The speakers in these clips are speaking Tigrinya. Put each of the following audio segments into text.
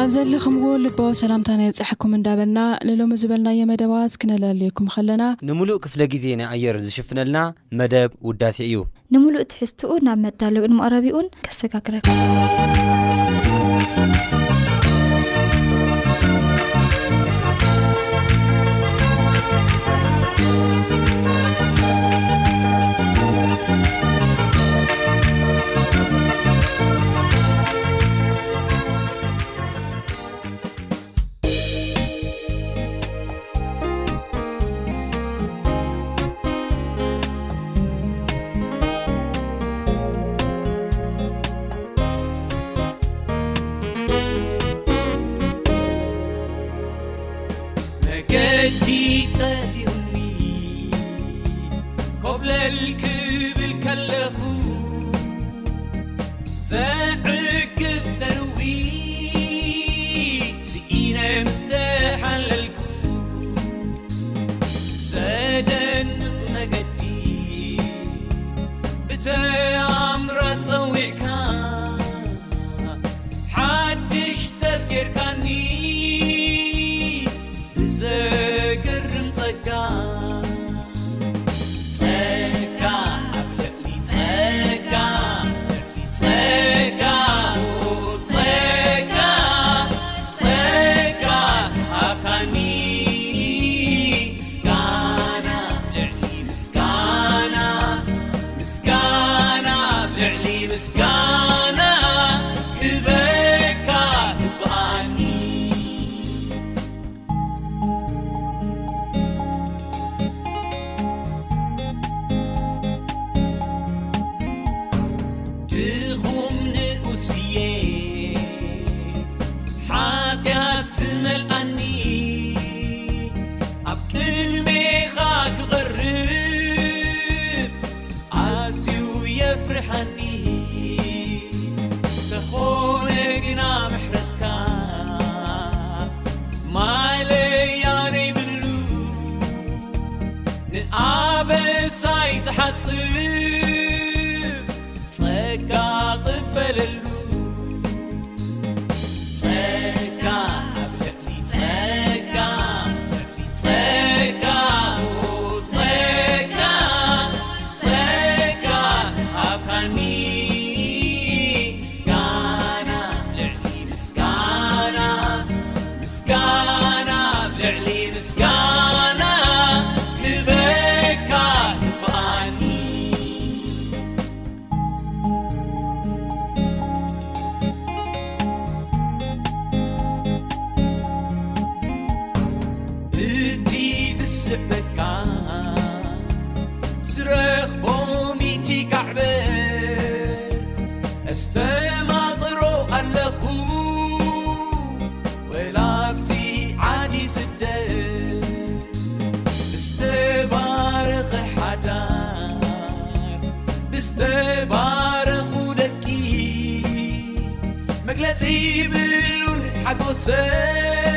ኣብ ዘሊ ኸምዎ ልበ ሰላምታ ናይ ብጻሕኩም እንዳበልና ንሎሚ ዝበልናየ መደባት ክነላልየኩም ኸለና ንምሉእ ክፍለ ጊዜ ናይ ኣየር ዝሽፍነልና መደብ ውዳሴ እዩ ንምሉእ ትሕዝትኡ ናብ መዳለው ንምቕረቢኡን ከሰጋግረኩ سيب للحكسي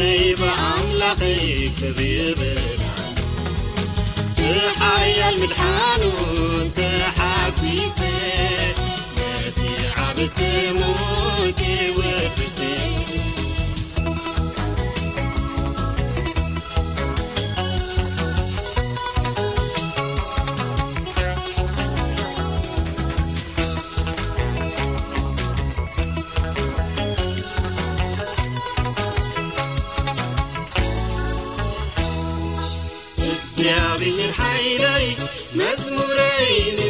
بمليببيبفحيا الملحانونتحبيس متي عبسموك وفسي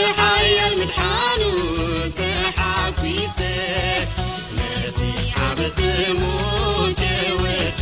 حيا المدحان وتح كويس نسيحة بس متوي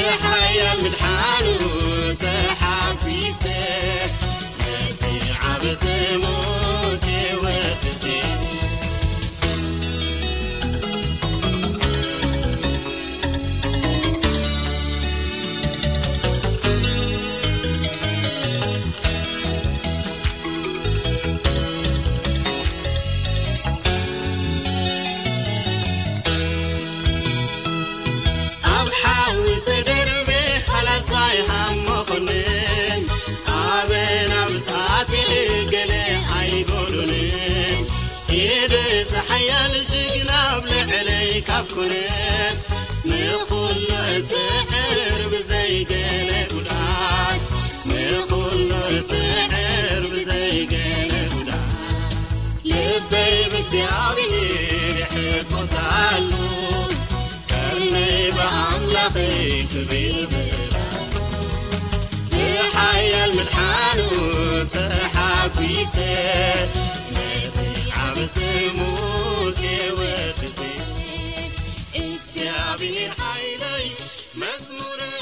يحيا م الحاني ناسعبسمت وقس اسعبرحلي مسمور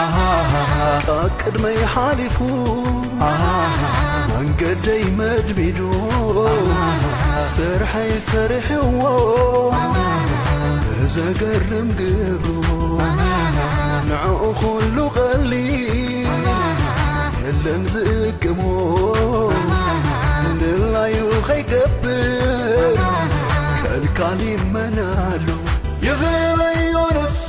ኣ ቅድመይ ሓሊፉ መንገደይ መድቢዱ ሰርሐይ ሰሪሕዎ ዘገርም ግሩ ንዕኡ ዂሉ ቀሊን ለን ዝእቅሞ ድላዩ ኸይገብር ከልካል መናሉ ይኽለዩ ንሱ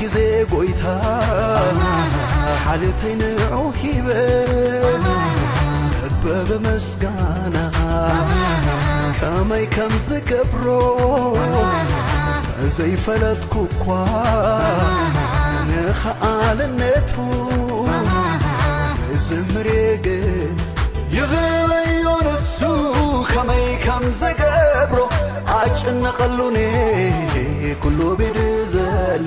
ጊዜ ጐይታ ሓልተይንዑ ሂበል ዝለበበመስጋና ከመይ ከም ዝገብሮ ዘይፈለጥኩ እኳ ንኸዓልነቱ ብዝምሬግን ይኽለዩ ንሱ ከመይ ከምዝገብሮ ኣጭነቀሉን ኩሉ ቤድ ዘሎ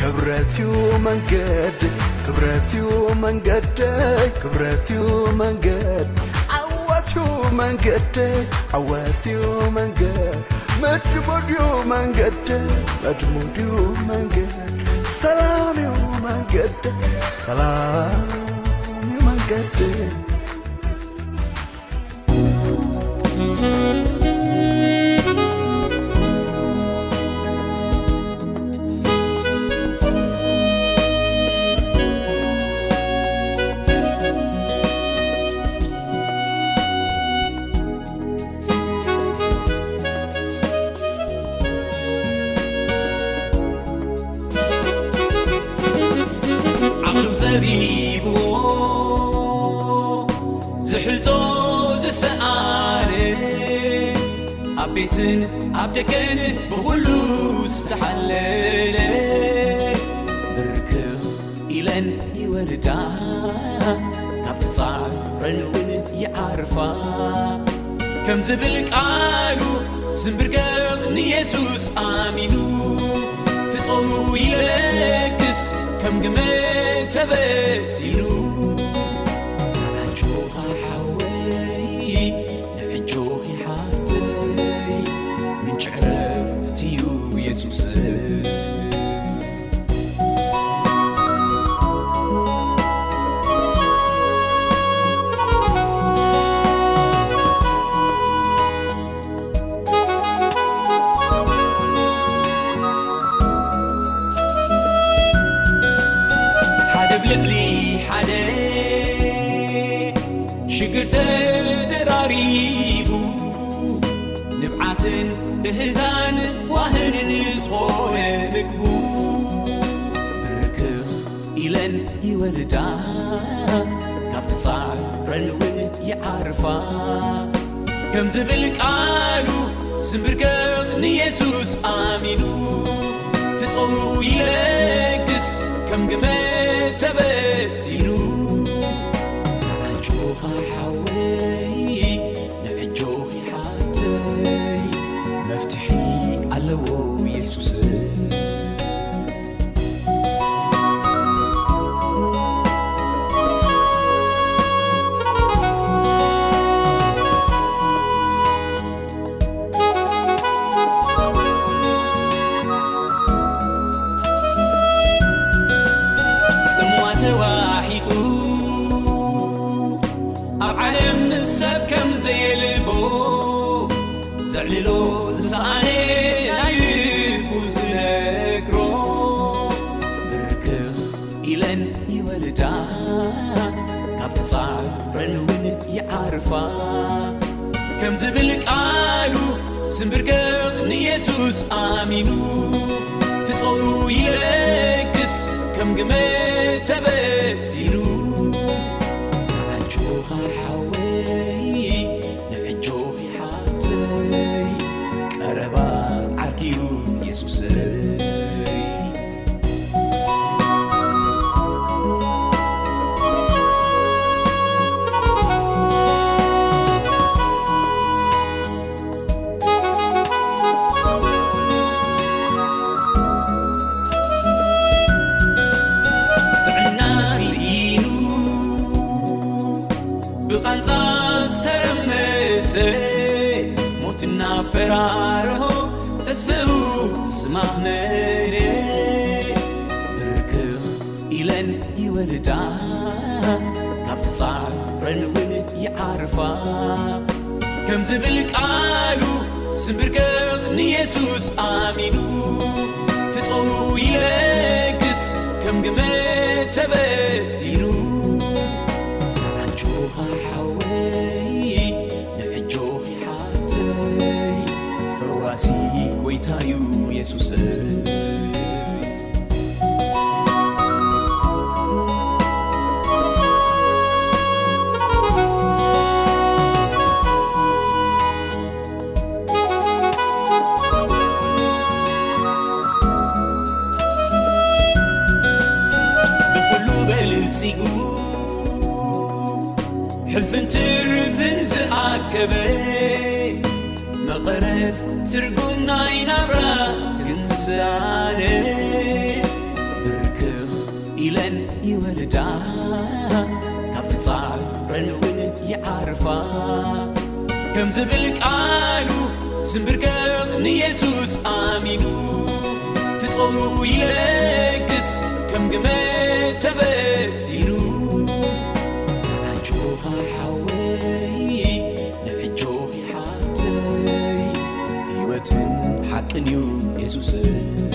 kebrat mad eba mangebanaw a يegs km gme تebetinu ልቃሉ ስምብርገር ንየሱስ ኣሚኑ ትწሩ ይረግስ ከም ግመ ተበቲኑ ካብ ትፃረልውል ይዓርፋ ከም ዝብል ቃሉ ስምብርከኽ ንየሱስ ኣሚኑ ትጾሩ ይለግስ ከም ግመ ተበቲኑ ራንችኻሓወይ ንዕጆኺሓትወይ ፍሩዋሲ ጐይታ ዩ የሱስ ትርጉም ና ይናብራ ግሳነ ብርክኽ ኢለን ይወልዳ ካብ ትጻዕብረን ውን ይዓርፋ ከም ዝብል ቃሉ ስምብርክቕ ንየሱስ ኣሚኑ ትጾሩ ይበግስ ከም ግመ ተበቲኑ tn يesus